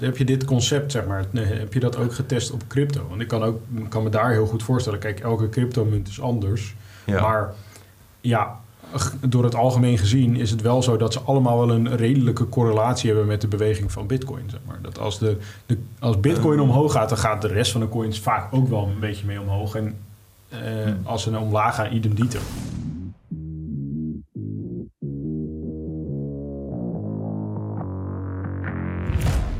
Heb je dit concept, zeg maar, nee, heb je dat ook getest op crypto? Want ik kan, ook, kan me daar heel goed voorstellen. Kijk, elke cryptomunt is anders. Ja. Maar ja, door het algemeen gezien is het wel zo dat ze allemaal wel een redelijke correlatie hebben met de beweging van Bitcoin. Zeg maar. Dat als, de, de, als Bitcoin omhoog gaat, dan gaat de rest van de coins vaak ook wel een beetje mee omhoog. En eh, als ze naar omlaag gaan, idem dito.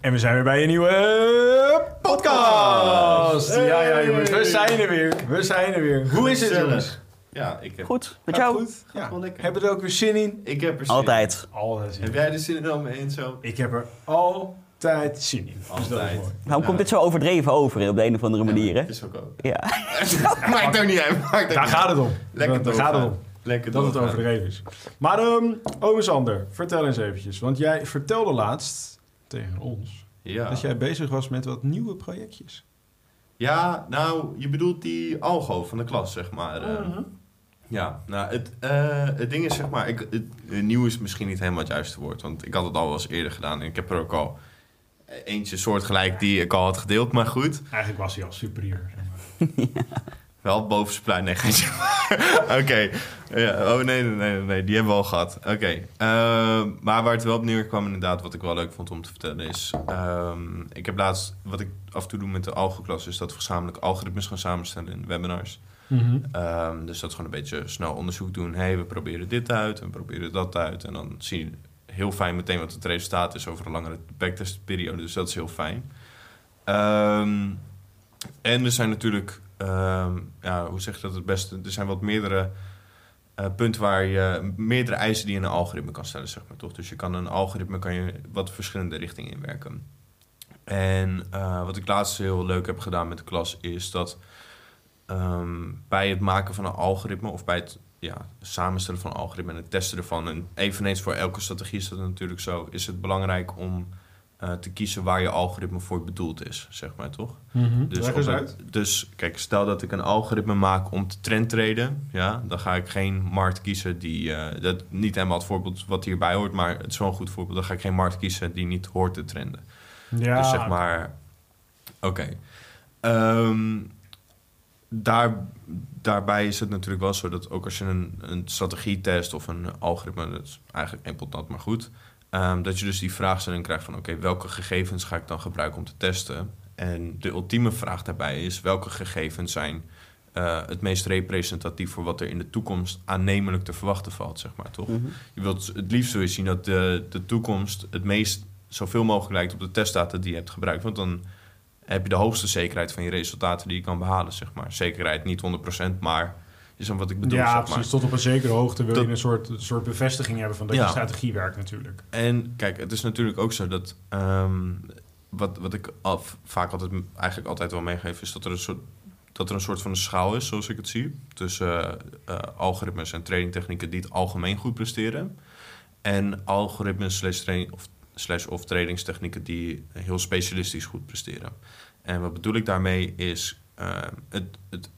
En we zijn weer bij een nieuwe podcast. Ja, ja, jongens, we zijn er weer. We zijn er weer. Hoe is het, jongens? Ja, ik heb, Goed, met jou? goed? Ja. wel lekker. Heb je er ook weer zin in? ik heb er zin Altijd. Altijd zin in. Heb jij er zin in om me in zo? Ik heb er altijd zin in. Dus Altijd. Waarom komt dit zo overdreven over op de een of andere manier, hè? Dat is ook ook. Ja. Maakt ook niet uit. Maakt Daar niet gaat uit. het om. Lekker Daar gaat het om. Lekker Dat het overdreven is. Maar, um, ome Sander, vertel eens eventjes. Want jij vertelde laatst tegen ons Ja. dat jij bezig was met wat nieuwe projectjes. ja, nou, je bedoelt die algo van de klas, zeg maar. eh. Mhm. Ja, nou, het, eh, het ding is, zeg maar, ik, het, nieuw is misschien niet helemaal het juiste woord. Want ik had het al wel eens eerder gedaan. En ik heb er ook al eentje soortgelijk die ik al had gedeeld. Maar goed, Eigenlijk was hij al superieur. Zeg maar. Wel bovenste plein, nee, geen Oké. Ja, oh nee, nee, nee, die hebben we al gehad. Oké. Ehm, maar waar het wel op neerkwam, inderdaad, wat ik wel leuk vond om te vertellen, is... ehm, ik heb laatst, wat ik af en toe doe met de algoklas, is dat we gezamenlijk algoritmes gaan samenstellen in webinars. Ehm, dus dat is gewoon een beetje snel onderzoek doen. hey, we proberen dit uit en we proberen dat uit. En dan zie je heel fijn meteen wat het resultaat is over een langere backtestperiode. Dus dat is heel fijn. En er zijn natuurlijk, ehm, ja, hoe zeg je dat het beste? Er zijn wat meerdere eh, punten waar je meerdere eisen die je in een algoritme kan stellen, zeg maar toch? Dus je kan een algoritme kan je wat verschillende richtingen inwerken. En eh, wat ik laatst heel leuk heb gedaan met de klas is dat ehm, bij het maken van een algoritme of bij het ja, samenstellen van een algoritme en het testen ervan, en eveneens voor elke strategie is dat natuurlijk zo, is het belangrijk om eh, te kiezen waar je algoritme voor bedoeld is, zeg maar toch? Dus, eens het- uit. dus kijk, stel dat ik een algoritme maak om te trendtraden, ja, dan ga ik geen markt kiezen die, eh, dat niet helemaal het voorbeeld wat hierbij hoort, maar het is wel een goed voorbeeld. Dan ga ik geen markt kiezen die niet hoort te trenden. Ja, Dus zeg maar, oké. Ehm, daar, daarbij is het natuurlijk wel zo dat ook als je een, een strategie test of een algoritme, dat is eigenlijk pot nat, maar goed, ehm, dat je dus die vraagstelling krijgt van oké, welke gegevens ga ik dan gebruiken om te testen? En de ultieme vraag daarbij is welke gegevens zijn eh, het meest representatief voor wat er in de toekomst aannemelijk te verwachten valt, zeg maar, toch? Mhm. Je wilt het liefst zo zien dat de, de toekomst het meest zoveel mogelijk lijkt op de testdata die je hebt gebruikt. Want dan heb je de hoogste zekerheid van je resultaten die je kan behalen, zeg maar. Zekerheid niet 100%, maar is dan wat ik bedoel, ja, zeg maar. precies. Tot op een zekere hoogte wil Dat- je een soort, soort bevestiging hebben van dat Ja. je strategie werkt natuurlijk. En kijk, het is natuurlijk ook zo dat... ehm, wat, wat ik al, vaak altijd, eigenlijk altijd wel meegeef... is dat er, een soort, dat er een soort van een schaal is, zoals ik het zie... tussen eh, eh, algoritmes en tradingtechnieken die het algemeen goed presteren... en algoritmes slash, training, of, slash of tradingstechnieken die heel specialistisch goed presteren. En wat bedoel ik daarmee is... eh, het, het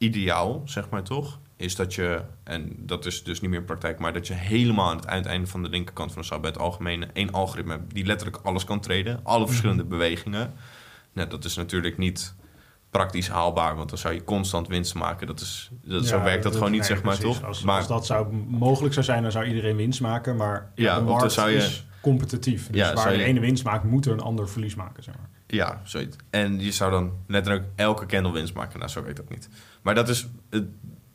ideaal, zeg maar toch, is dat je, en dat is dus niet meer in praktijk, maar dat je helemaal aan het uiteinde van de linkerkant van de zaal bij het algemene één algoritme hebt die letterlijk alles kan traden, alle verschillende bewegingen. Nou, dat is natuurlijk niet praktisch haalbaar, want dan zou je constant winst maken. Dat is, dat, zo werkt dat, gewoon niet, nee, zeg maar, precies. toch? Als, maar als dat zou mogelijk zou zijn, dan zou iedereen winst maken. Maar Ja, de dan markt zou je- is competitief. Dus Ja, waar de je- ene winst maakt, moet er een ander verlies maken. Zeg maar. Ja, zoiets. En je zou dan letterlijk elke candle winst maken. Nou, zo werkt dat niet. Maar dat is het-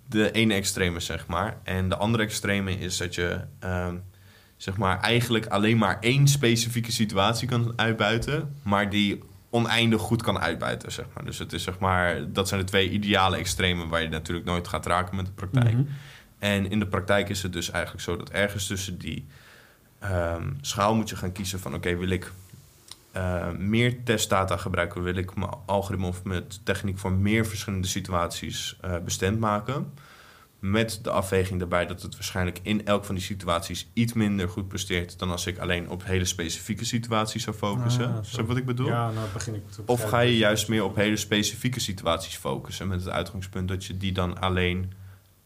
de ene extreme, zeg maar. En de andere extreme is dat je, ehm, zeg maar, eigenlijk alleen maar één specifieke situatie kan uitbuiten, maar die oneindig goed kan uitbuiten, zeg maar. Dus het is, zeg maar, dat zijn de twee ideale extremen waar je natuurlijk nooit gaat raken met de praktijk. Mhm. En in de praktijk is het dus eigenlijk zo dat ergens tussen die ehm, schaal moet je gaan kiezen van... oké, wil ik eh, meer testdata gebruiken, wil ik mijn algoritme of mijn techniek voor meer verschillende situaties uh, bestemd maken. Met de afweging daarbij dat het waarschijnlijk in elk van die situaties iets minder goed presteert dan als ik alleen op hele specifieke situaties zou focussen. Ah, Is dat wat ik bedoel? Ja, nou begin ik Of ga je juist meer op hele specifieke situaties focussen met het uitgangspunt dat je die dan alleen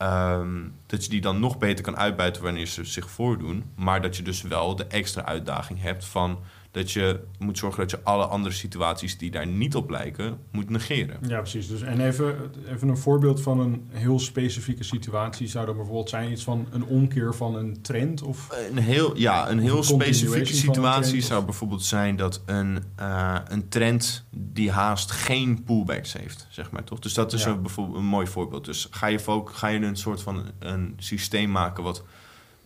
Um, dat je die dan nog beter kan uitbuiten wanneer ze zich voordoen. Maar dat je dus wel de extra uitdaging hebt van dat je moet zorgen dat je alle andere situaties die daar niet op lijken, moet negeren. Ja, precies. Dus, en even, even een voorbeeld van een heel specifieke situatie. Zou dat bijvoorbeeld zijn iets van een omkeer van een trend? Of een heel, ja, een heel specifieke situatie zou bijvoorbeeld zijn dat een, uh, een trend die haast geen pullbacks heeft, zeg maar toch? Dus dat is een, bijvoorbeeld een mooi voorbeeld. Dus ga je, ga je een soort van een systeem maken wat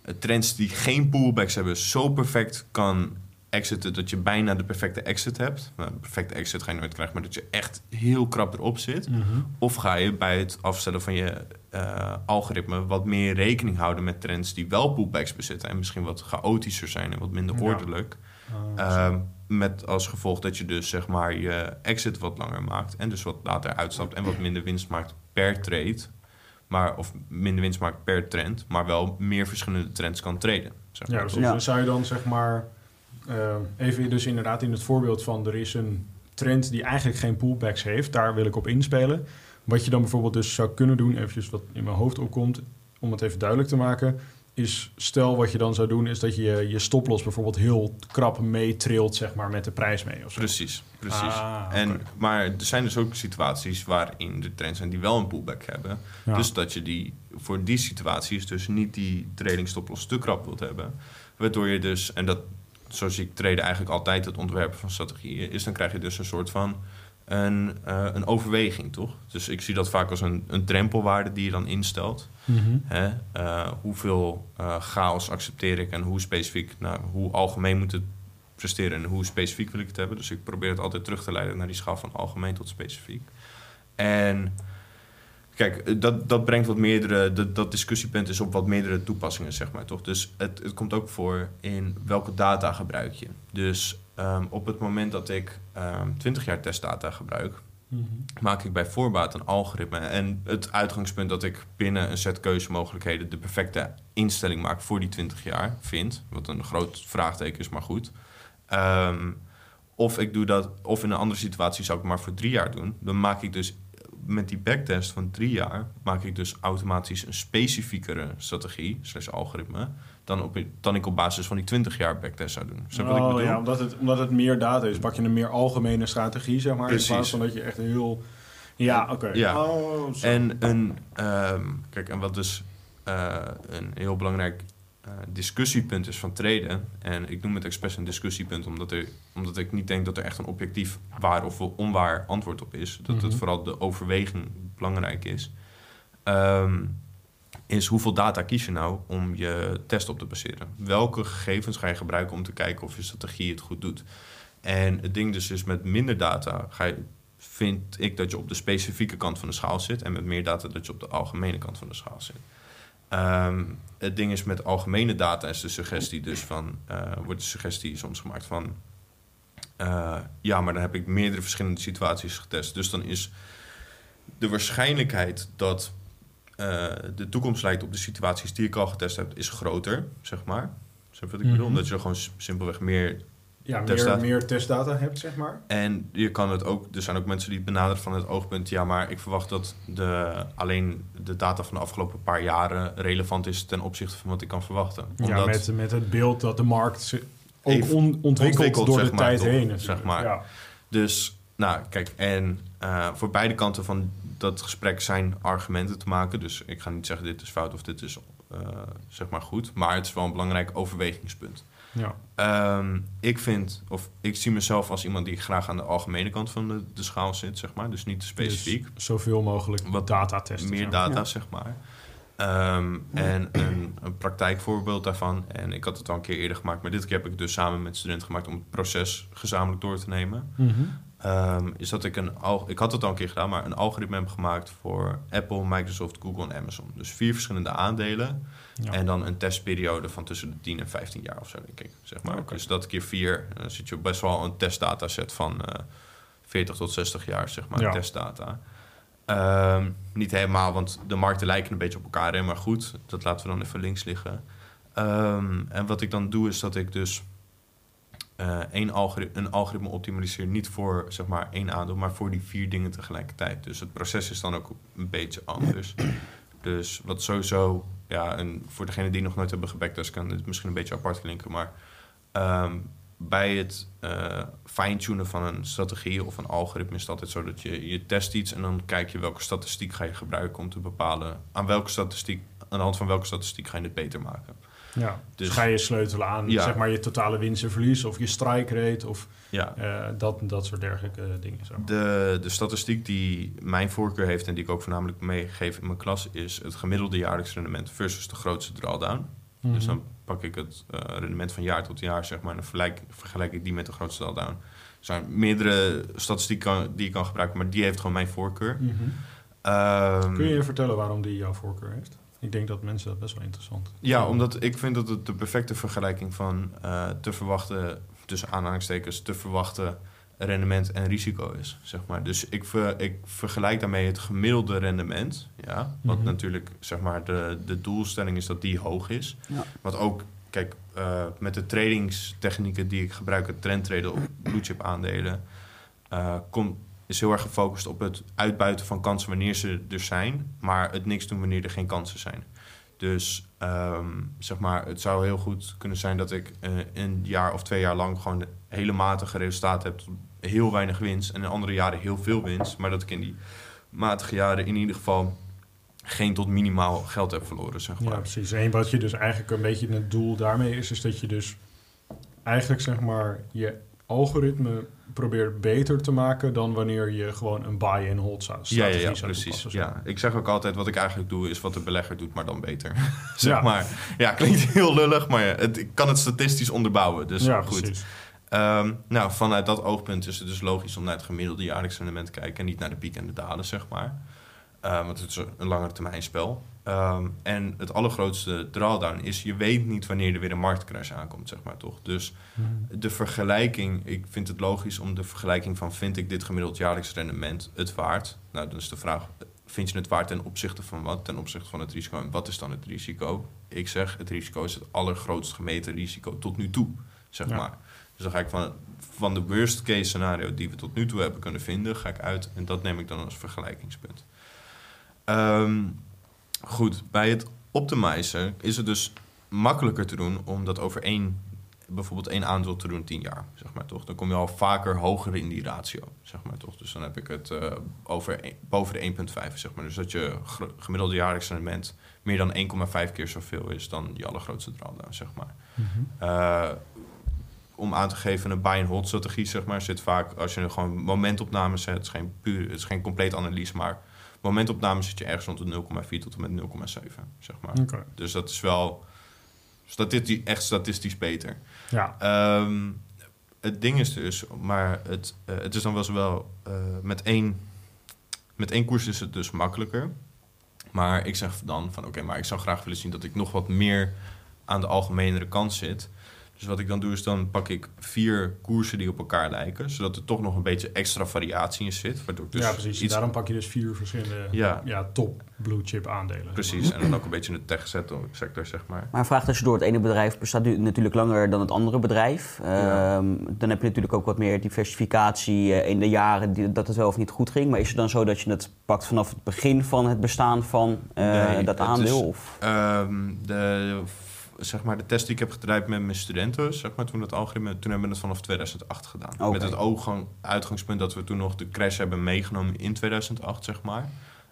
eh, trends die geen pullbacks hebben zo perfect kan exiten dat je bijna de perfecte exit hebt. Nou, de perfecte exit ga je nooit krijgen, maar dat je echt heel krap erop zit. Mhm. Of ga je bij het afstellen van je uh, algoritme wat meer rekening houden met trends die wel pullbacks bezitten en misschien wat chaotischer zijn en wat minder ordelijk. Uh, met als gevolg dat je dus zeg maar je exit wat langer maakt en dus wat later uitstapt en wat minder winst maakt per trade. Maar, of minder winst maakt per trend, maar wel meer verschillende trends kan traden. Zeg maar. Ja, dus zou je dan zeg maar uh, even dus inderdaad in het voorbeeld van er is een trend die eigenlijk geen pullbacks heeft. Daar wil ik op inspelen. Wat je dan bijvoorbeeld dus zou kunnen doen, eventjes wat in mijn hoofd opkomt, om het even duidelijk te maken, is stel wat je dan zou doen, is dat je je stoploss bijvoorbeeld heel krap meetrilt, zeg maar, met de prijs mee. Of Precies, precies. Ah, en, maar er zijn dus ook situaties waarin de trends zijn die wel een pullback hebben. Dus dat je die voor die situaties dus niet die trading stoploss te krap wilt hebben. Waardoor je dus, en dat zoals ik trade eigenlijk altijd het ontwerpen van strategieën is, dan krijg je dus een soort van een, uh, een overweging, toch? Dus ik zie dat vaak als een, een drempelwaarde die je dan instelt. Mm Hè? Uh, hoeveel uh, chaos accepteer ik en hoe specifiek, nou, hoe algemeen moet het presteren en hoe specifiek wil ik het hebben. Dus ik probeer het altijd terug te leiden naar die schaal van algemeen tot specifiek. En Kijk, eh, dat, dat brengt wat meerdere, dat, dat discussiepunt is op wat meerdere toepassingen, zeg maar toch. Dus het, het komt ook voor in welke data gebruik je. Dus um, op het moment dat ik um, ehm, 20 jaar testdata gebruik, mm -hmm. maak ik bij voorbaat een algoritme. En het uitgangspunt dat ik binnen een set keuzemogelijkheden de perfecte instelling maak voor die 20 jaar vind, wat een groot vraagteken is, maar goed. Um, of ik doe dat, of in een andere situatie zou ik maar voor drie jaar doen. Dan maak ik dus met die backtest van drie jaar maak ik dus automatisch een specifiekere strategie, slash algoritme, dan, op, dan ik op basis van die 20 jaar backtest zou doen. Snap oh, wat ik bedoel? Ja, omdat het, omdat het meer data is, pak je een meer algemene strategie, zeg maar. Precies. In plaats van dat je echt heel... Ja, oké. Ja. Oh, en een... Um, kijk, en wat dus uh, een heel belangrijk uh, discussiepunt is van treden. En ik noem het expres een discussiepunt, omdat, er, omdat ik niet denk dat er echt een objectief waar of onwaar antwoord op is. Dat het mhm. vooral de overweging belangrijk is. Um, is hoeveel data kies je nou om je test op te baseren? Welke gegevens ga je gebruiken om te kijken of je strategie het goed doet? En het ding dus is met minder data ga je, vind ik dat je op de specifieke kant van de schaal zit en met meer data dat je op de algemene kant van de schaal zit. Um, het ding is met algemene data is de suggestie dus van, uh, wordt de suggestie soms gemaakt van, uh, ja, maar dan heb ik meerdere verschillende situaties getest. Dus dan is de waarschijnlijkheid dat uh, de toekomst lijkt op de situaties die ik al getest heb, is groter, zeg maar. Zeg wat ik bedoel? Mhm. Omdat je er gewoon simpelweg meer ja, meer, meer testdata hebt, zeg maar. En je kan het ook, er zijn ook mensen die het benaderen van het oogpunt, ja, maar ik verwacht dat de, alleen de data van de afgelopen paar jaren relevant is ten opzichte van wat ik kan verwachten. Omdat ja, met, met het beeld dat de markt ook on, ontwikkelt, door de tijd heen. Zeg maar. Ja. Dus, nou, kijk, en uh, voor beide kanten van dat gesprek zijn argumenten te maken. Dus ik ga niet zeggen dit is fout of dit is uh, zeg maar goed, maar het is wel een belangrijk overwegingspunt. Ja. Um, ik vind, of ik zie mezelf als iemand die graag aan de algemene kant van de, de schaal zit, zeg maar. Dus niet specifiek. Dus zoveel mogelijk wat data testen. Meer data, zeg maar. Um, en een, een, praktijkvoorbeeld daarvan, en ik had het al een keer eerder gemaakt, maar dit keer heb ik het dus samen met studenten gemaakt om het proces gezamenlijk door te nemen. Mm ehm, is dat ik een... al- Ik had het al een keer gedaan, maar een algoritme heb gemaakt voor Apple, Microsoft, Google en Amazon. Dus vier verschillende aandelen. Ja. En dan een testperiode van tussen de 10 en 15 jaar of zo, denk ik. Zeg maar. Dus dat keer vier, dan zit je best wel een testdataset van eh 40 tot 60 jaar, zeg maar, Ja. testdata. Ehm, niet helemaal, want de markten lijken een beetje op elkaar, hè, maar goed, dat laten we dan even links liggen. Ehm, en wat ik dan doe, is dat ik dus eh, één algoritme, een algoritme optimaliseer, niet voor zeg maar één aandeel, maar voor die vier dingen tegelijkertijd. Dus het proces is dan ook een beetje anders. Dus wat sowieso, ja, en voor degenen die nog nooit hebben gebacktest, kan dit misschien een beetje apart klinken, maar ehm, bij het eh, fine-tunen van een strategie of een algoritme is het altijd zo dat je, je test iets en dan kijk je welke statistiek ga je gebruiken om te bepalen aan welke statistiek, aan de hand van welke statistiek ga je het beter maken. Ja, dus, Dus- ga je sleutelen aan Ja. zeg maar, je totale winst en verlies of je strike rate of Ja, eh, dat, dat soort dergelijke eh, dingen. Zo. De, de statistiek die mijn voorkeur heeft en die ik ook voornamelijk meegeef in mijn klas is het gemiddelde jaarlijks rendement versus de grootste drawdown. Dus Mhm. dan pak ik het eh, rendement van jaar tot jaar, zeg maar, en dan vergelijk, vergelijk ik die met de grootste drawdown. Er zijn meerdere statistieken die je kan gebruiken, maar die heeft gewoon mijn voorkeur. Mhm. Ehm, Kun je je vertellen waarom die jouw voorkeur heeft? Ik denk dat mensen dat best wel interessant Ja, omdat ik vind dat het de perfecte vergelijking van eh, te verwachten, tussen aanhalingstekens, te verwachten rendement en risico is, zeg maar. Dus ik, ver, ik vergelijk daarmee het gemiddelde rendement, ja. Wat Mhm. natuurlijk, zeg maar, de, de doelstelling is dat die hoog is. Ja. Wat ook, kijk, eh, met de tradingstechnieken die ik gebruik, het trendtraden op blue chip aandelen, eh, kom, is heel erg gefocust op het uitbuiten van kansen wanneer ze er zijn, maar het niks doen wanneer er geen kansen zijn. Dus ehm, zeg maar, het zou heel goed kunnen zijn dat ik eh, een jaar of twee jaar lang gewoon hele matige resultaten heb, heel weinig winst, en in andere jaren heel veel winst, maar dat ik in die matige jaren in ieder geval geen tot minimaal geld heb verloren, zeg maar. Ja, precies. En wat je dus eigenlijk een beetje het doel daarmee is, is dat je dus eigenlijk zeg maar je algoritme probeert beter te maken dan wanneer je gewoon een buy and hold zou Ja, ja, ja, precies. Ja. Ik zeg ook altijd, wat ik eigenlijk doe, is wat de belegger doet, maar dan beter. zeg Ja. maar. Ja, klinkt heel lullig, maar het, ik kan het statistisch onderbouwen. Dus ja, goed. precies. Ehm, nou, vanuit dat oogpunt is het dus logisch om naar het gemiddelde jaarlijks rendement te kijken en niet naar de piek en de dalen, zeg maar. Ehm, want het is een langere termijn spel. Ehm, en het allergrootste drawdown is, je weet niet wanneer er weer een marktcrash aankomt, zeg maar toch. Dus Mhm. de vergelijking, ik vind het logisch om de vergelijking van vind ik dit gemiddeld jaarlijks rendement het waard? Nou, dan is de vraag, vind je het waard ten opzichte van wat? Ten opzichte van het risico. En wat is dan het risico? Ik zeg, het risico is het allergrootst gemeten risico tot nu toe, zeg Ja. maar. Dus dan ga ik van, van de worst case scenario die we tot nu toe hebben kunnen vinden, ga ik uit en dat neem ik dan als vergelijkingspunt. Ehm, goed, bij het optimizen is het dus makkelijker te doen om dat over één, bijvoorbeeld één aandeel te doen, tien jaar, zeg maar toch. Dan kom je al vaker hoger in die ratio, zeg maar toch. Dus dan heb ik het eh, over een- boven de 1,5, zeg maar. Dus dat je gemiddelde jaarlijks rendement meer dan 1,5 keer zoveel is dan je allergrootste drawdown, zeg maar. Mhm. Eh, om aan te geven, een buy-and-hold strategie, zeg maar, zit vaak, als je er gewoon momentopnames zet, het is geen puur, het is geen compleet analyse, maar momentopnames zit je ergens rond de 0,4 tot en met 0,7, zeg maar. Dus dat is wel statistisch, echt statistisch beter. Ja, Ehm, het ding is dus, maar het, eh, het is dan wel zowel eh, met één, met één koers is het dus makkelijker. Maar ik zeg dan van oké, maar ik zou graag willen zien dat ik nog wat meer aan de algemenere kant zit. Dus wat ik dan doe is dan pak ik vier koersen die op elkaar lijken, zodat er toch nog een beetje extra variatie in zit. Waardoor dus ja precies. iets Daarom pak je dus vier verschillende Ja. ja. top blue chip aandelen. precies en dan ook een beetje in de tech sector zeg maar. Maar een vraag tussendoor. Het ene bedrijf bestaat nu natuurlijk langer dan het andere bedrijf. Ja. Ehm, dan heb je natuurlijk ook wat meer diversificatie eh, in de jaren die, dat het wel of niet goed ging. Maar is het dan zo dat je het pakt vanaf het begin van het bestaan van eh, Nee, dat het aandeel? is- of? Ehm, de, zeg maar, de test die ik heb gedraaid met mijn studenten, zeg maar, toen, het algoritme, toen hebben we het vanaf 2008 gedaan. Met het uitgangspunt dat we toen nog de crash hebben meegenomen in 2008, zeg maar.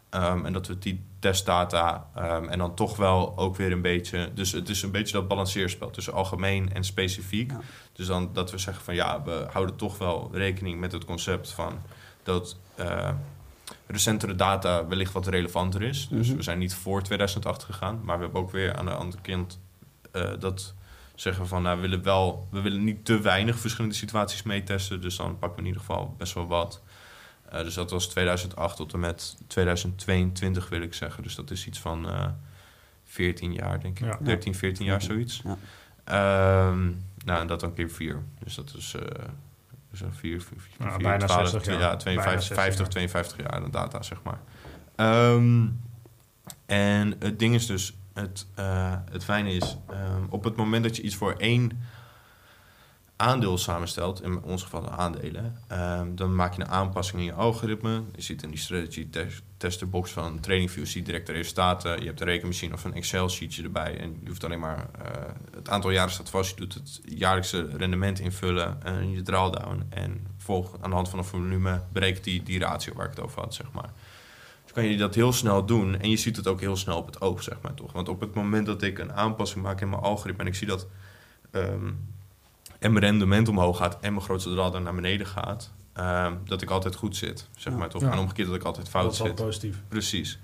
Ehm, en dat we die testdata ehm, en dan toch wel ook weer een beetje... Dus het is een beetje dat balanceerspel tussen algemeen en specifiek. Ja. Dus dan dat we zeggen van ja, we houden toch wel rekening met het concept van dat... eh, recentere data wellicht wat relevanter is. Dus Mhm. we zijn niet voor 2008 gegaan, maar we hebben ook weer aan de andere kant dat zeggen van, nou, we willen wel, we willen niet te weinig verschillende situaties meetesten, dus dan pakken we in ieder geval best wel wat. Uh, dus dat was 2008 tot en met 2022 wil ik zeggen. Dus dat is iets van uh, 14 jaar, denk ik. Ja. 13, 14 jaar, zoiets. Ja. Ehm, nou, en dat dan keer 4. Dus dat is... Uh, dus een 4, 4, 4, Nou, bijna 60 jaar. Ja, 52, Bijna 60 50, jaar. 52 jaar aan data, zeg maar. Ehm, en het ding is dus, het, eh, het fijne is, ehm, op het moment dat je iets voor één aandeel samenstelt, in ons geval de aandelen, ehm, dan maak je een aanpassing in je algoritme. Je ziet in die strategy test, testerbox van TradingView, zie direct de resultaten. Je hebt een rekenmachine of een Excel-sheetje erbij. En je hoeft alleen maar, eh, het aantal jaren staat vast. Je doet het jaarlijkse rendement invullen en je drawdown. En volg aan de hand van een volume berekent die, die ratio waar ik het over had, zeg maar. Kan je dat heel snel doen en je ziet het ook heel snel op het oog, zeg maar toch. Want op het moment dat ik een aanpassing maak in mijn algoritme en ik zie dat ehm, en mijn rendement omhoog gaat en mijn grootste drawdown naar beneden gaat, ehm, dat ik altijd goed zit, zeg Ja. maar toch. Ja. En omgekeerd dat ik altijd Dat fout is wel zit. positief. Precies.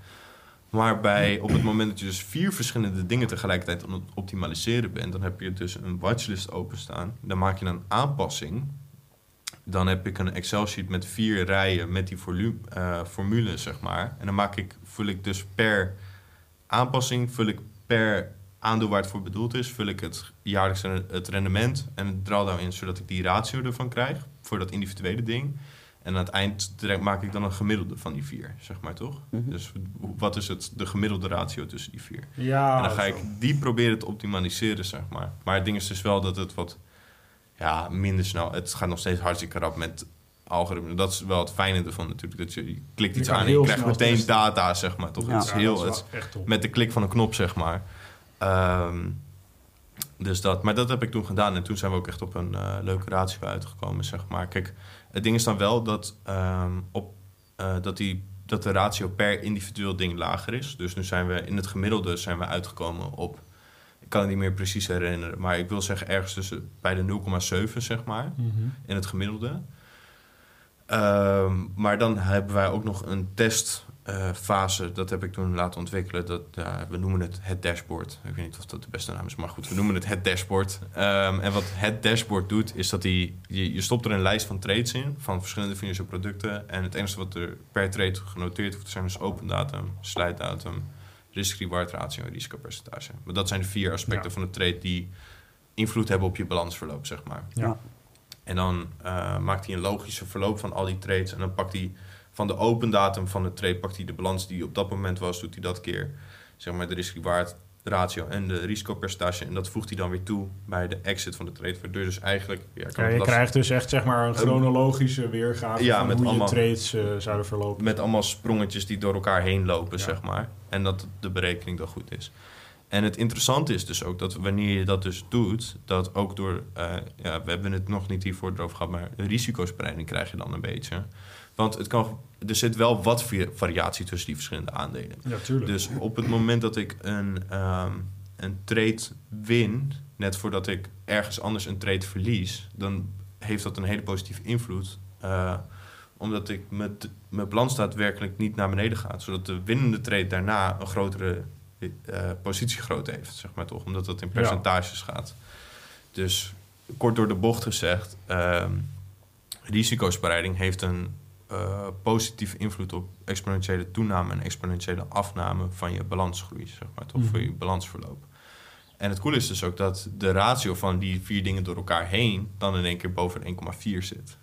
Maar bij, op het moment dat je dus vier verschillende dingen tegelijkertijd aan het optimaliseren bent, dan heb je dus een watchlist openstaan. Dan maak je een aanpassing. Dan heb ik een Excel-sheet met vier rijen met die volume, eh, formule, zeg maar. En dan maak ik, vul ik dus per aanpassing, vul ik per aandeel waar het voor bedoeld is, vul ik het jaarlijkse het rendement en het drawdown in, zodat ik die ratio ervan krijg voor dat individuele ding. En aan het eind maak ik dan een gemiddelde van die vier, zeg maar toch? Mhm. Dus wat is het, de gemiddelde ratio tussen die vier? Ja, en dan ga zo. ik die proberen te optimaliseren, zeg maar. Maar het ding is dus wel dat het wat ja, minder snel... Het gaat nog steeds hartstikke rap met algoritme. Dat is wel het fijne ervan natuurlijk. Dat je, je klikt iets aan en je krijgt meteen testen. data, zeg maar. Toch? Ja. Het is Ja, heel... dat is het, wel echt top. met de klik van een knop, zeg maar. Ehm, dus dat, maar dat heb ik toen gedaan. En toen zijn we ook echt op een eh, leuke ratio uitgekomen, zeg maar. Kijk, het ding is dan wel dat, ehm, op, eh, dat, die, dat de ratio per individueel ding lager is. Dus nu zijn we in het gemiddelde zijn we uitgekomen op... Ik kan het niet meer precies herinneren. Maar ik wil zeggen ergens tussen bij de 0,7, zeg maar. Mhm. In het gemiddelde. Ehm, maar dan hebben wij ook nog een testfase. dat heb ik toen laten ontwikkelen. Dat, we noemen het het dashboard. Ik weet niet of dat de beste naam is, maar goed, we noemen het het dashboard. Ehm, en wat het dashboard doet, is dat die, je, je stopt er een lijst van trades in. van verschillende financiële producten. En het enige wat er per trade genoteerd hoeft te zijn, is open datum, sluitdatum, risk-reward ratio en risicopercentage. Maar dat zijn de vier aspecten Ja. van de trade die invloed hebben op je balansverloop, zeg maar. Ja. En dan eh, maakt hij een logische verloop van al die trades. En dan pakt hij van de open datum van de trade... pakt hij de balans die op dat moment was... doet hij dat keer zeg maar, de risk-reward ratio en de risicopercentage. En dat voegt hij dan weer toe bij de exit van de trade. Waardoor dus eigenlijk... Ja, kan Ja, je krijgt dus echt zeg maar een chronologische weergave Ja, van met hoe allemaal- je trades eh, zouden verlopen. met allemaal sprongetjes die door elkaar heen lopen, Ja. zeg maar. En dat de berekening dan goed is. En het interessante is dus ook dat wanneer je dat dus doet, dat ook door, eh, ja, we hebben het nog niet hiervoor erover gehad, maar risicospreiding krijg je dan een beetje. Want het kan, er zit wel wat variatie tussen die verschillende aandelen. Ja, tuurlijk. Dus op het moment dat ik een, ehm, een trade win, net voordat ik ergens anders een trade verlies, dan heeft dat een hele positieve invloed. eh, omdat ik met mijn balans daadwerkelijk niet naar beneden gaat. Zodat de winnende trade daarna een grotere eh, positiegrootte heeft, zeg maar toch. Omdat dat in Ja. percentages gaat. Dus kort door de bocht gezegd, ehm, risicospreiding heeft een eh, positieve invloed op exponentiële toename en exponentiële afname van je balansgroei, zeg maar, toch? Mhm. Voor je balansverloop. En het coole is dus ook dat de ratio van die vier dingen door elkaar heen dan in één keer boven 1,4 zit.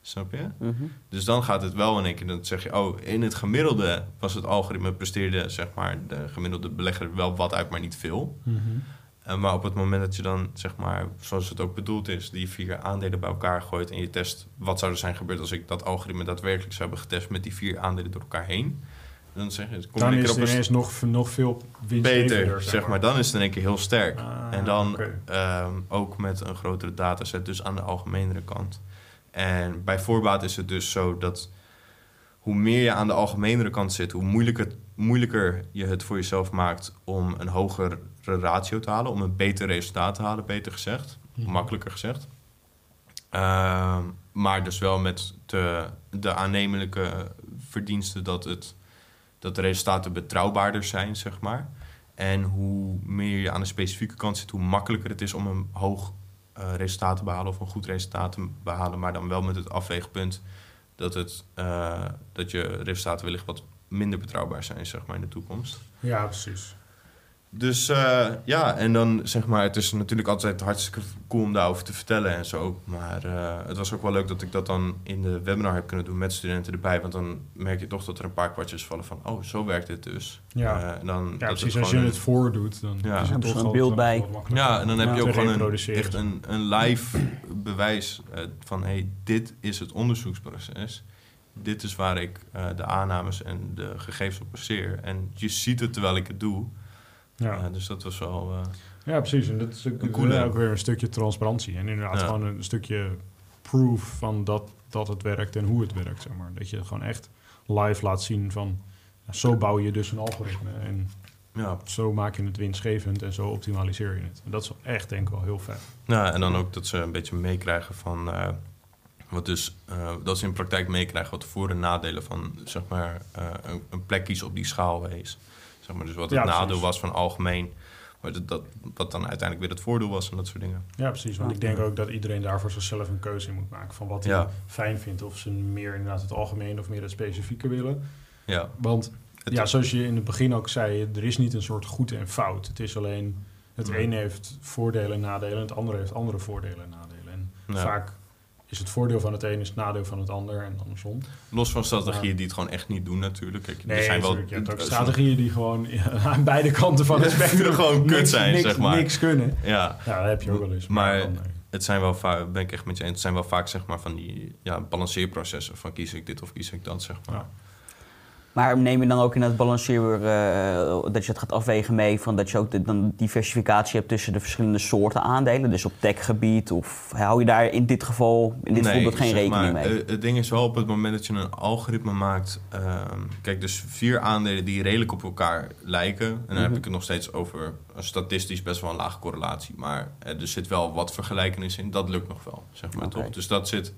Snap je? Mhm. Dus dan gaat het wel in één keer, dan zeg je, oh, in het gemiddelde was het algoritme presteerde, zeg maar, de gemiddelde belegger wel wat uit, maar niet veel. Mhm. Maar op het moment dat je dan, zeg maar, zoals het ook bedoeld is, die vier aandelen bij elkaar gooit en je test wat zou er zijn gebeurd als ik dat algoritme daadwerkelijk zou hebben getest met die vier aandelen door elkaar heen. Dan zeg je, kom Dan is het ineens nog, nog veel beter, zeg maar. Dan is het in één keer heel sterk. Ah, en dan ehm, ook met een grotere dataset, dus aan de algemenere kant. En bij voorbaat is het dus zo dat hoe meer je aan de algemenere kant zit, hoe moeilijker, moeilijker je het voor jezelf maakt om een hogere ratio te halen, om een beter resultaat te halen, beter gezegd. Mhm. Makkelijker gezegd. Ehm, maar dus wel met de, de aannemelijke verdiensten dat, het, dat de resultaten betrouwbaarder zijn, zeg maar. En hoe meer je aan de specifieke kant zit, hoe makkelijker het is om een hoog eh, resultaat te behalen of een goed resultaat te behalen. Maar dan wel met het afweegpunt dat, het, eh, dat je resultaten wellicht wat minder betrouwbaar zijn, zeg maar, in de toekomst. Ja, precies. Dus uh, ja, en dan zeg maar, het is natuurlijk altijd hartstikke cool om daarover te vertellen en zo. Maar uh, het was ook wel leuk dat ik dat dan in de webinar heb kunnen doen met studenten erbij. Want dan merk je toch dat er een paar kwartjes vallen van, oh, zo werkt dit dus. Ja, uh, en dan, ja precies. Als je het voordoet, dan ja. is toch een beeld bij. Ja, en dan heb Ja. je ook gewoon een, echt een, een live bewijs van, hey, dit is het onderzoeksproces. Dit is waar ik eh, de aannames en de gegevens op baseer. En je ziet het terwijl ik het doe. Ja. Eh, dus dat was wel... eh, ja, precies. En dat is ook, Een coole. ook weer een stukje transparantie. En inderdaad gewoon een stukje proof van dat, dat het werkt en hoe het werkt, zeg maar. Dat je gewoon echt live laat zien van... zo bouw je dus een algoritme en ja, zo maak je het winstgevend en zo optimaliseer je het. En dat is echt denk ik wel heel vet. Ja, en dan ook dat ze een beetje meekrijgen van... eh, wat dus, dat ze in praktijk meekrijgen wat de voor- en nadelen van... zeg maar, een, een plek kiezen op die schaal wees. Zeg maar, dus wat het Ja, nadeel was van algemeen... Maar dat, dat, wat dan uiteindelijk weer het voordeel was en dat soort dingen. Ja, precies. Want Ja. ik denk ook dat iedereen daarvoor zichzelf een keuze in moet maken van wat hij Ja. fijn vindt. Of ze meer inderdaad het algemeen of meer het specifieke willen. Ja, Want het, ja, zoals je in het begin ook zei, er is niet een soort goed en fout. Het is alleen, het Nee. ene heeft voordelen en nadelen en het andere heeft andere voordelen en nadelen. En Ja. vaak is het voordeel van het een is het nadeel van het ander en andersom. los van strategieën die het gewoon echt niet doen natuurlijk. Kijk, Nee, er zijn wel je hebt ook eh, strategieën die gewoon aan beide kanten van het spectrum gewoon kut niks- zijn, niks, zeg maar. Niks kunnen. Ja, Ja, dat heb je ook wel eens. Maar- nee. het zijn wel vaak, ben ik echt met je eens, het zijn wel vaak zeg maar van die ja, balanceerprocessen van kies ik dit of kies ik dat, zeg maar. Ja. Maar neem je dan ook in het balanceer eh, dat je het gaat afwegen mee van dat je ook de, dan diversificatie hebt tussen de verschillende soorten aandelen, dus op techgebied of hou je daar in dit geval in dit voorbeeld geen rekening maar, mee? eh, het ding is wel op het moment dat je een algoritme maakt. ehm, kijk, dus vier aandelen die redelijk op elkaar lijken. En dan heb Mhm. ik het nog steeds over een statistisch best wel een lage correlatie. Maar eh, er zit wel wat vergelijkenis in. Dat lukt nog wel, zeg maar toch? Dus dat zit,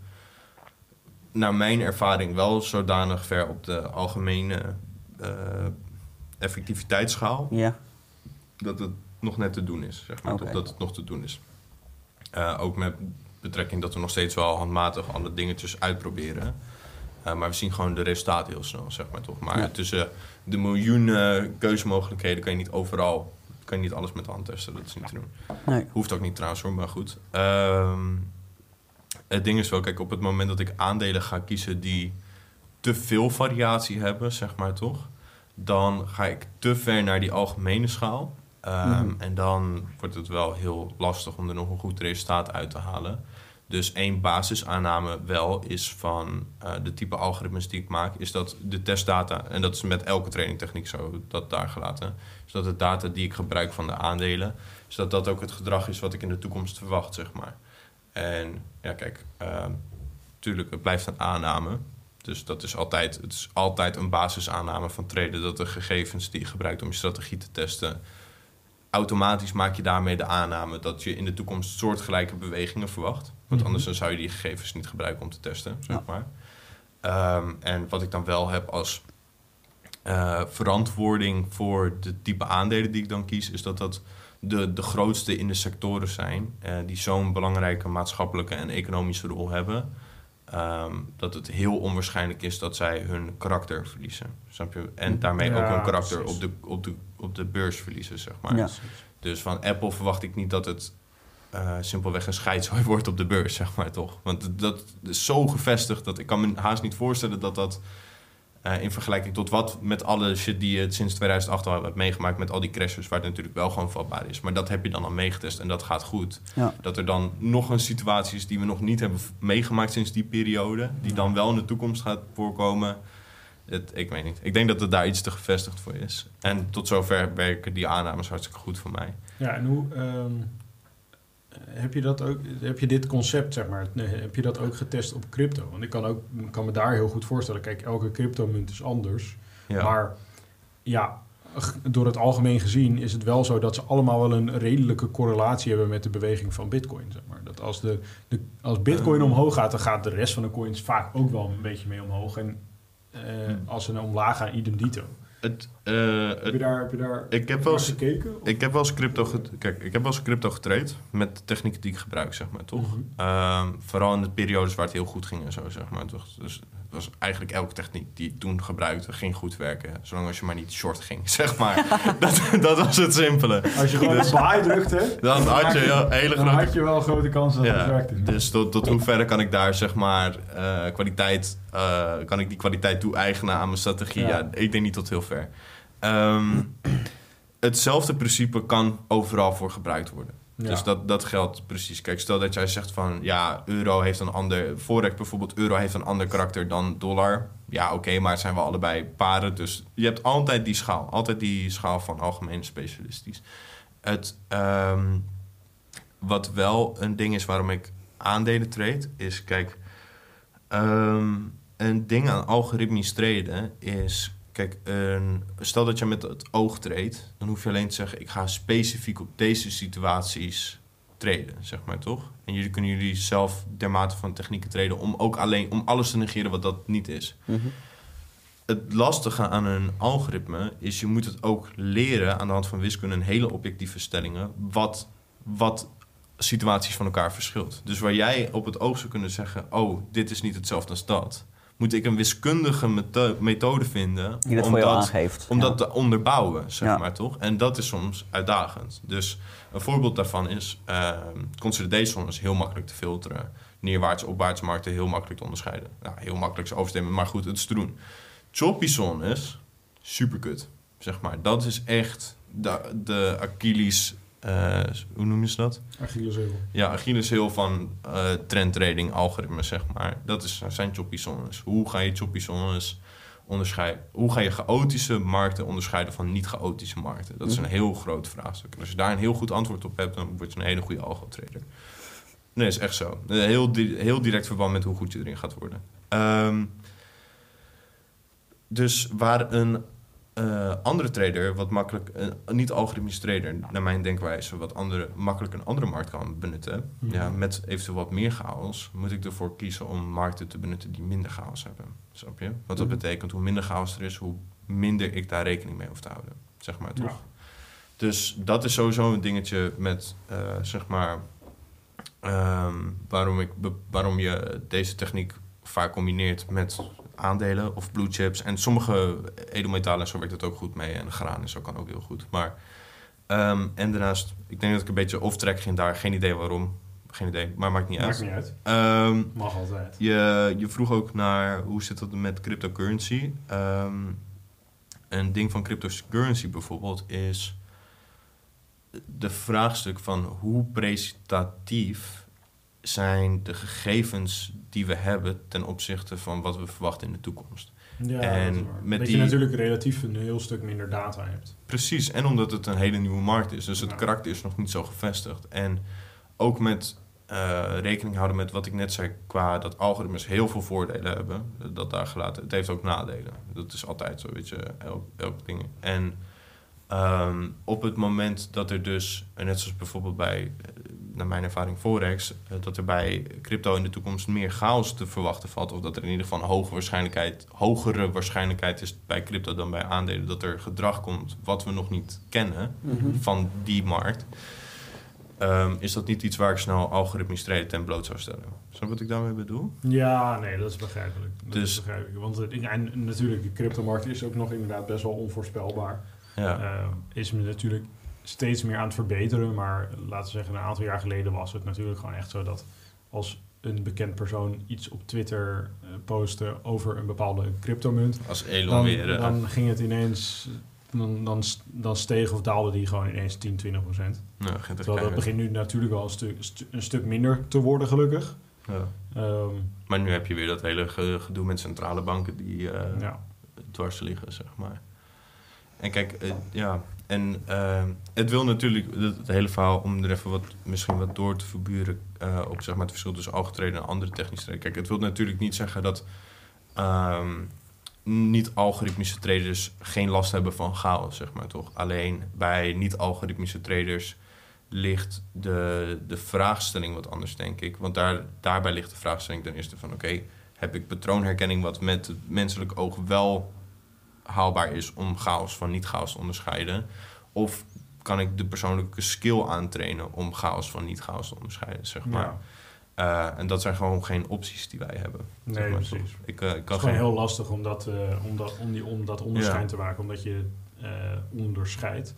naar mijn ervaring, wel zodanig ver op de algemene eh, effectiviteitsschaal ja, dat het nog net te doen is, zeg maar. Dat het nog te doen is. Eh, ook met betrekking dat we nog steeds wel handmatig alle dingetjes uitproberen. Eh, maar we zien gewoon de resultaten heel snel, zeg maar toch. Maar Ja. tussen de miljoenen keuzemogelijkheden kan je niet overal... kan je niet alles met de hand testen, dat is niet te doen. nee. Hoeft ook niet trouwens hoor, maar goed. Ehm, het ding is wel, kijk, op het moment dat ik aandelen ga kiezen die te veel variatie hebben, zeg maar toch, dan ga ik te ver naar die algemene schaal. Ehm, Mhm. En dan wordt het wel heel lastig om er nog een goed resultaat uit te halen. Dus één basisaanname wel is van eh, de type algoritmes die ik maak, is dat de testdata, en dat is met elke trainingtechniek zo, dat daar gelaten, is dat de data die ik gebruik van de aandelen, is dat dat ook het gedrag is wat ik in de toekomst verwacht, zeg maar. En ja, kijk, natuurlijk, het blijft een aanname. Dus dat is altijd, het is altijd een basisaanname van traden dat de gegevens die je gebruikt om je strategie te testen, automatisch maak je daarmee de aanname dat je in de toekomst soortgelijke bewegingen verwacht. Want Mhm. anders dan zou je die gegevens niet gebruiken om te testen, zeg Ja. maar. Ehm, en wat ik dan wel heb als eh, verantwoording voor de type aandelen die ik dan kies, is dat dat de, de grootste in de sectoren zijn eh, die zo'n belangrijke maatschappelijke en economische rol hebben. ehm, dat het heel onwaarschijnlijk is dat zij hun karakter verliezen. Snap je? En daarmee ook hun karakter precies. op de, op, de, op de beurs verliezen, zeg maar. Ja. Dus van Apple verwacht ik niet dat het eh, simpelweg een scheidzooi wordt op de beurs, zeg maar toch. Want dat is zo gevestigd dat ik kan me haast niet voorstellen dat dat eh, in vergelijking tot wat met alle shit die je sinds 2008 al hebt meegemaakt met al die crashes, waar het natuurlijk wel gewoon vatbaar is. Maar dat heb je dan al meegetest en dat gaat goed. Ja. Dat er dan nog een situatie is die we nog niet hebben meegemaakt sinds die periode, die dan wel in de toekomst gaat voorkomen. Het, ik weet niet. Ik denk dat het daar iets te gevestigd voor is. En tot zover werken die aannames hartstikke goed voor mij. Ja, en hoe ehm, heb je dat ook? Heb je dit concept, zeg maar, heb je dat ook getest op crypto? Want ik kan, ook, kan me daar heel goed voorstellen. Kijk, elke cryptomunt is anders. Ja. Maar ja, door het algemeen gezien is het wel zo dat ze allemaal wel een redelijke correlatie hebben met de beweging van Bitcoin. Zeg maar. Dat als, de, de, als Bitcoin Eh. omhoog gaat, dan gaat de rest van de coins vaak ook wel een beetje mee omhoog. En eh, Hmm. als ze naar omlaag gaan, idem dito. Het, eh, Heb je het, daar, heb je daar ik heb wel eens, gekeken? Of- ik heb wel eens crypto, kijk, ik heb wel eens crypto getraind met de technieken die ik gebruik, zeg maar, toch? Mhm. Ehm, vooral in de periodes waar het heel goed ging en zo, zeg maar. Toch? Dus het was eigenlijk elke techniek die ik toen gebruikte, ging goed werken. Zolang als je maar niet short ging, zeg maar. dat, dat was het simpele. Als je gewoon Dus- buy drukte, Dan had je een hele dan grote had je wel grote kans dat het Ja, werkte. dus tot, tot hoeverre kan ik daar zeg maar eh, kwaliteit, eh, kan ik die kwaliteit toe-eigenen aan mijn strategie? Ja. Ja. ik denk niet tot heel ver. Ehm, hetzelfde principe kan overal voor gebruikt worden. Ja. Dus dat, dat geldt precies. Kijk, stel dat jij zegt van ja, euro heeft een ander, forex bijvoorbeeld, euro heeft een ander karakter dan dollar. Ja, oké, maar het zijn wel allebei paren. Dus je hebt altijd die schaal, altijd die schaal van algemeen specialistisch. Het, ehm, wat wel een ding is waarom ik aandelen trade, is kijk, ehm, een ding aan algoritmisch traden is, kijk, een, stel dat je met het oog treedt, dan hoef je alleen te zeggen, ik ga specifiek op deze situaties traden, zeg maar toch? En jullie kunnen jullie zelf dermate van technieken traden om ook alleen, om alles te negeren wat dat niet is. Mhm. Het lastige aan een algoritme is, je moet het ook leren aan de hand van wiskunde en hele objectieve stellingen, wat, wat situaties van elkaar verschilt. Dus waar jij op het oog zou kunnen zeggen, oh, dit is niet hetzelfde als dat, moet ik een wiskundige metho- methode vinden Die dat om voor dat, aangeeft. om Ja. dat te onderbouwen, zeg Ja. maar toch? En dat is soms uitdagend. Dus een voorbeeld daarvan is, uh, consolidation is heel makkelijk te filteren. Neerwaarts, opwaarts markten heel makkelijk te onderscheiden. Nou, heel makkelijk is overstemmen, maar goed, het is te doen. Choppy zone is superkut, zeg maar. Dat is echt de, de Achilles, hoe noem je ze dat? Achilleshiel. Ja, Achilleshiel van eh trendtrading algoritmes, zeg maar. Dat is, zijn choppy zones. Hoe ga je choppy zones onderscheiden? Hoe ga je chaotische markten onderscheiden van niet-chaotische markten? Dat is een heel groot vraagstuk. En als je daar een heel goed antwoord op hebt, dan word je een hele goede algo-trader. Nee, is echt zo. Een Heel, di- heel direct verband met hoe goed je erin gaat worden. Ehm, dus waar een eh, andere trader, wat makkelijk, een niet-algoritmische trader, naar mijn denkwijze, wat andere, makkelijk een andere markt kan benutten, Mhm. ja, met eventueel wat meer chaos, moet ik ervoor kiezen om markten te benutten die minder chaos hebben. Snap je? Wat dat Mhm. betekent, hoe minder chaos er is, hoe minder ik daar rekening mee hoef te houden. Zeg maar toch? Ja. Dus dat is sowieso een dingetje met, eh, zeg maar, ehm, waarom, ik, waarom je deze techniek vaak combineert met aandelen of blue chips. En sommige edelmetalen, en zo werkt het ook goed mee. En graan is ook, kan ook heel goed. Maar, ehm, en daarnaast, ik denk dat ik een beetje off-track ging daar. Geen idee waarom. Geen idee, maar maakt niet Maakt uit. niet uit. Ehm, Mag altijd. je, je vroeg ook naar hoe zit het met cryptocurrency. Ehm, een ding van cryptocurrency bijvoorbeeld is de vraagstuk van hoe presentatief zijn de gegevens die we hebben ten opzichte van wat we verwachten in de toekomst. Ja, En dat met dat die- je natuurlijk relatief een heel stuk minder data hebt. Precies, en omdat het een hele nieuwe markt is. Dus het Ja. karakter is nog niet zo gevestigd. En ook met eh, rekening houden met wat ik net zei... qua dat algoritmes heel veel voordelen hebben. Dat daar gelaten. Het heeft ook nadelen. Dat is altijd zo, weet je. Elk, elk ding. En ehm, op het moment dat er dus... en net zoals bijvoorbeeld bij... eh, naar mijn ervaring Forex... eh, dat er bij crypto in de toekomst meer chaos te verwachten valt... of dat er in ieder geval een hoge waarschijnlijkheid, hogere waarschijnlijkheid is bij crypto dan bij aandelen... dat er gedrag komt wat we nog niet kennen Mhm. van die markt... Ehm, is dat niet iets waar ik snel algoritmisch treden ten bloot zou stellen. Snap je wat ik daarmee bedoel? Ja, nee, dat is begrijpelijk. Dat Dus- is begrijpelijk. Want en natuurlijk, de cryptomarkt is ook nog inderdaad best wel onvoorspelbaar. Ja. Eh, is me natuurlijk steeds meer aan het verbeteren. Maar laten we zeggen, een aantal jaar geleden was het natuurlijk gewoon echt zo dat als een bekend persoon iets op Twitter eh, postte over een bepaalde cryptomunt, Als Elon dan, weer... eh, dan ging het ineens, dan, dan, dan steeg of daalde die gewoon ineens 10, 20 procent. nou, Terwijl dat begint nu natuurlijk wel een stuk, stu- een stuk minder te worden, gelukkig. Ja. Ehm, Maar nu heb je weer dat hele ge- gedoe met centrale banken die eh, ja. dwars liggen, zeg maar. En kijk, eh, ja, en eh, het wil natuurlijk, het, hele verhaal, om er even wat, misschien wat door te verburen eh, op zeg maar, het verschil tussen algetreden en andere technische treden. Kijk, het wil natuurlijk niet zeggen dat ehm, niet-algoritmische traders geen last hebben van chaos, zeg maar toch. Alleen bij niet-algoritmische traders ligt de, de vraagstelling wat anders, denk ik. Want daar, daarbij ligt de vraagstelling ten eerste van... oké, heb ik patroonherkenning wat met het menselijk oog wel haalbaar is om chaos van niet-chaos te onderscheiden? Of kan ik de persoonlijke skill aantrainen om chaos van niet-chaos te onderscheiden, zeg maar. Ja. Eh, en dat zijn gewoon geen opties die wij hebben. Nee, zeg maar, precies. Ik, eh, ik Het kan is gewoon geen... heel lastig om dat, eh, om dat, om die, om dat onderscheid Ja. te maken, omdat je onderscheidt.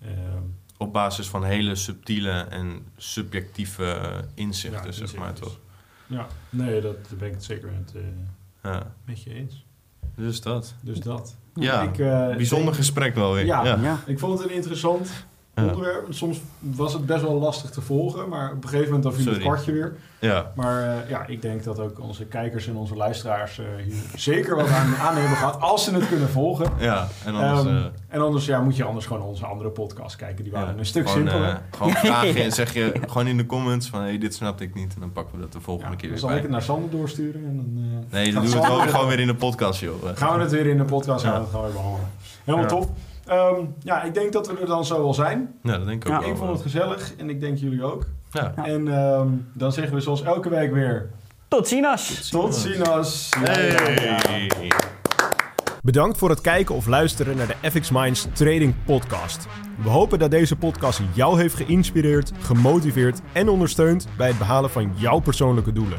Ehm, Op basis van hele subtiele en subjectieve inzichten, Ja, zeg maar, toch? ja, nee, dat ben ik het zeker met, Ja, met je eens. Dus dat. Dus dat. Ja, Ik, eh, bijzonder denk- gesprek wel weer. Ja. ja. Ja. Ik vond het een interessant. Onderwerp. Soms was het best wel lastig te volgen, maar op een gegeven moment dan viel het kwartje weer. Ja. Maar eh, ja, ik denk dat ook onze kijkers en onze luisteraars eh, hier zeker wat aan, aan hebben gehad, als ze het kunnen volgen. Ja, en anders... Ehm, eh, en anders ja, moet je anders gewoon onze andere podcasts kijken. Die waren ja, een stuk gewoon, simpeler. gewoon vragen en zeg je gewoon in de comments van... Hey, dit snapte ik niet. En dan pakken we dat de volgende Ja, keer dan weer zal ik het naar Sander doorsturen. En dan, Nee, dan doen we het gewoon weer in de podcast, joh. Gaan we het weer in de podcast Ja. gaan we het gewoon weer behandelen. Helemaal top. Ehm, ja, ik denk dat we er dan zo wel zijn. Ja, dat denk ik ook Ja, wel. ik vond het gezellig en ik denk jullie ook. Ja. Ja. En ehm, dan zeggen we zoals elke week weer... Tot ziens! Tot ziens! Hey! Bedankt voor het kijken of luisteren naar de FX Minds Trading Podcast. We hopen dat deze podcast jou heeft geïnspireerd, gemotiveerd en ondersteund bij het behalen van jouw persoonlijke doelen.